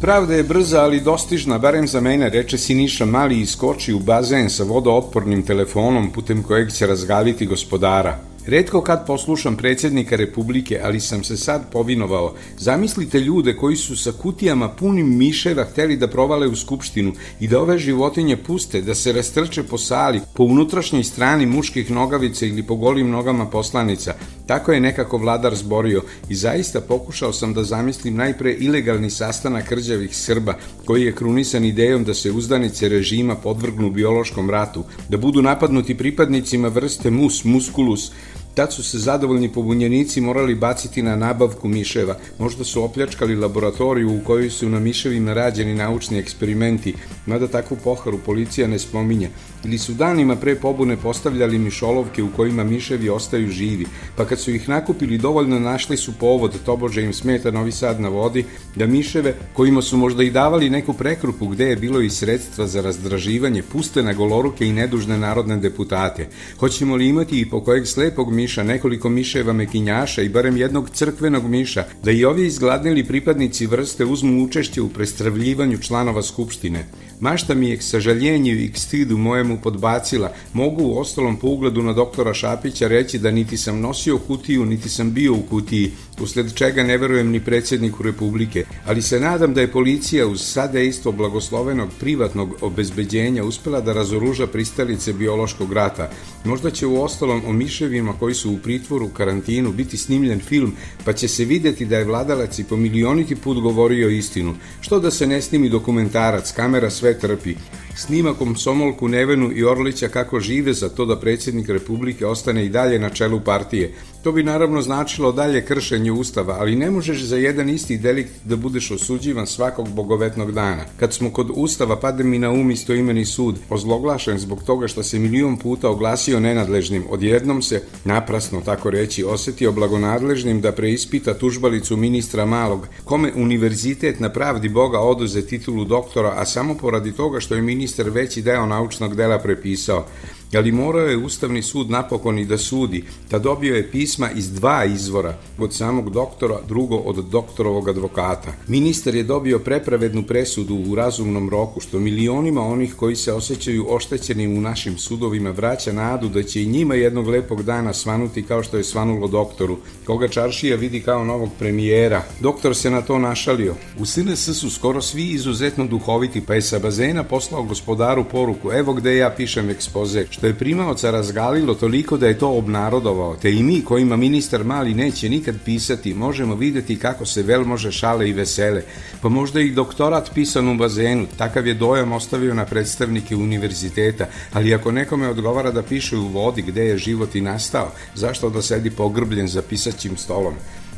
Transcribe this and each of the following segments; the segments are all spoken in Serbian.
Pravda je brza, ali dostižna, barem za mene, reče Siniša Mali i skoči u bazen sa vodootpornim telefonom putem kojeg će razgaliti gospodara. Redko kad poslušam predsjednika Republike, ali sam se sad povinovao. Zamislite ljude koji su sa kutijama punim miševa hteli da provale u skupštinu i da ove životinje puste, da se rastrče po sali, po unutrašnjoj strani muških nogavica ili po golim nogama poslanica. Tako je nekako vladar zborio i zaista pokušao sam da zamislim najpre ilegalni sastanak krđavih Srba, koji je krunisan idejom da se uzdanice režima podvrgnu biološkom ratu, da budu napadnuti pripadnicima vrste mus, musculus, Tad su se zadovoljni pobunjenici morali baciti na nabavku miševa. Možda su opljačkali laboratoriju u kojoj su na miševima rađeni naučni eksperimenti, mada takvu poharu policija ne spominje. Ili su danima pre pobune postavljali mišolovke u kojima miševi ostaju živi, pa kad su ih nakupili dovoljno našli su povod, tobože im smeta Novi Sad na vodi, da miševe, kojima su možda i davali neku prekrupu gde je bilo i sredstva za razdraživanje, puste na goloruke i nedužne narodne deputate. Hoćemo li imati i po kojeg slepog miša, nekoliko miševa mekinjaša i barem jednog crkvenog miša, da i ovi izgladnili pripadnici vrste uzmu učešće u prestravljivanju članova Skupštine. Mašta mi je k sažaljenju i k stidu mojemu podbacila. Mogu u ostalom po ugledu na doktora Šapića reći da niti sam nosio kutiju, niti sam bio u kutiji, usled čega ne verujem ni predsjedniku Republike, ali se nadam da je policija uz sadejstvo blagoslovenog privatnog obezbeđenja uspela da razoruža pristalice biološkog rata. Možda će u ostalom o miševima koji su u pritvoru, karantinu, biti snimljen film, pa će se videti da je vladalac i po milioniti put govorio istinu. Što da se ne snimi dokumentarac, kamera sve trpi. Snima komsomolku Nevenu i Orlića kako žive za to da predsjednik Republike ostane i dalje na čelu partije. To bi naravno značilo dalje kršenje ustava, ali ne možeš za jedan isti delikt da budeš osuđivan svakog bogovetnog dana. Kad smo kod ustava, pade mi na um istoimeni sud, ozloglašen zbog toga što se milion puta oglasio nenadležnim, odjednom se, naprasno tako reći, osetio blagonadležnim da preispita tužbalicu ministra Malog, kome univerzitet na pravdi Boga oduze titulu doktora, a samo poradi toga što je ministar veći deo naučnog dela prepisao ali morao je Ustavni sud napokon i da sudi, da dobio je pisma iz dva izvora, od samog doktora, drugo od doktorovog advokata. Ministar je dobio prepravednu presudu u razumnom roku, što milionima onih koji se osjećaju oštećeni u našim sudovima vraća nadu da će i njima jednog lepog dana svanuti kao što je svanulo doktoru, koga Čaršija vidi kao novog premijera. Doktor se na to našalio. U SNS su skoro svi izuzetno duhoviti, pa je sa bazena poslao gospodaru poruku, evo gde ja pišem ekspoze, što je primaoca razgalilo toliko da je to obnarodovao, te i mi kojima ministar Mali neće nikad pisati, možemo videti kako se vel može šale i vesele, pa možda i doktorat pisan u bazenu, takav je dojam ostavio na predstavnike univerziteta, ali ako nekome odgovara da piše u vodi gde je život i nastao, zašto da sedi pogrbljen za pisaćim stolom?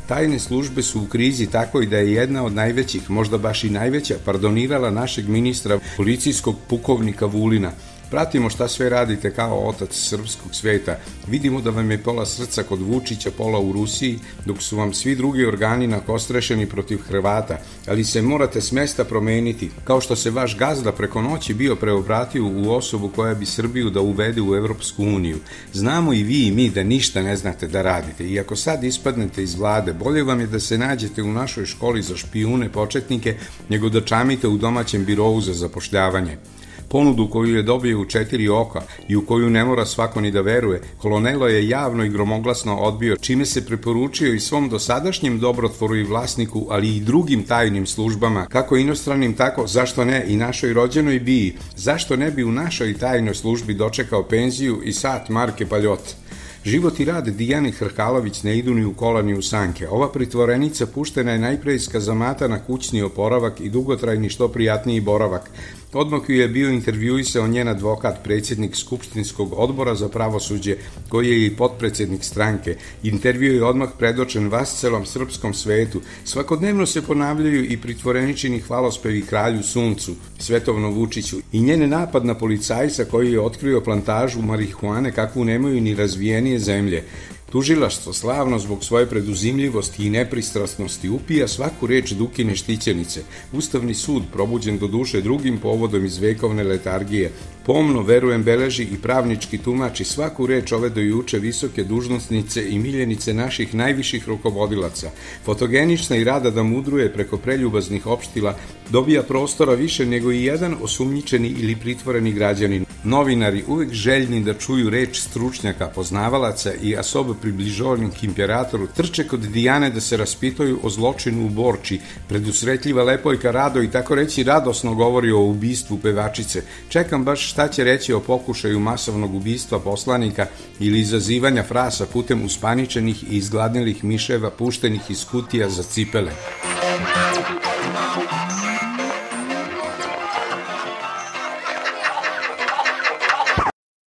Tajne službe su u krizi tako i da je jedna od najvećih, možda baš i najveća, pardonirala našeg ministra policijskog pukovnika Vulina, Pratimo šta sve radite kao otac srpskog sveta. Vidimo da vam je pola srca kod Vučića, pola u Rusiji, dok su vam svi drugi organi nakostrešeni protiv Hrvata, ali se morate s mesta promeniti, kao što se vaš gazda preko noći bio preobratio u osobu koja bi Srbiju da uvede u Evropsku uniju. Znamo i vi i mi da ništa ne znate da radite i ako sad ispadnete iz vlade, bolje vam je da se nađete u našoj školi za špijune početnike nego da čamite u domaćem birovu za zapošljavanje ponudu koju je dobio u četiri oka i u koju ne mora svako ni da veruje, Kolonelo je javno i gromoglasno odbio, čime se preporučio i svom dosadašnjem dobrotvoru i vlasniku, ali i drugim tajnim službama, kako inostranim, tako, zašto ne, i našoj rođenoj biji, zašto ne bi u našoj tajnoj službi dočekao penziju i sat Marke Paljot. Život i rad Dijane Hrkalović ne idu ni u kola ni u sanke. Ova pritvorenica puštena je najpre iz kazamata na kućni oporavak i dugotrajni što prijatniji boravak. Odmah ju je bio intervjuisao njen advokat, predsjednik Skupštinskog odbora za pravosuđe, koji je i potpredsjednik stranke. Intervju je odmah predočen vas celom srpskom svetu. Svakodnevno se ponavljaju i pritvoreničini hvalospevi kralju suncu, Svetovno Vučiću, i njene napad na policajca koji je otkrio plantažu marihuane kakvu nemaju ni razvijenije zemlje. Tužilaštvo slavno zbog svoje preduzimljivosti i nepristrasnosti upija svaku reč Dukine štićenice. Ustavni sud, probuđen do duše drugim povodom iz vekovne letargije, pomno, verujem, beleži i pravnički tumači svaku reč ove do juče visoke dužnostnice i miljenice naših najviših rukovodilaca. Fotogenična i rada da mudruje preko preljubaznih opštila dobija prostora više nego i jedan osumnjičeni ili pritvoreni građanin. Novinari uvek željni da čuju reč stručnjaka, poznavalaca i asoba približovanih imperatoru trče kod Dijane da se raspitaju o zločinu u Borči. Predusretljiva lepojka rado i tako reći radosno govori o ubistvu pevačice. Čekam baš šta će reći o pokušaju masovnog ubistva poslanika ili izazivanja frasa putem uspaničenih i izgladnilih miševa puštenih iz kutija za cipele.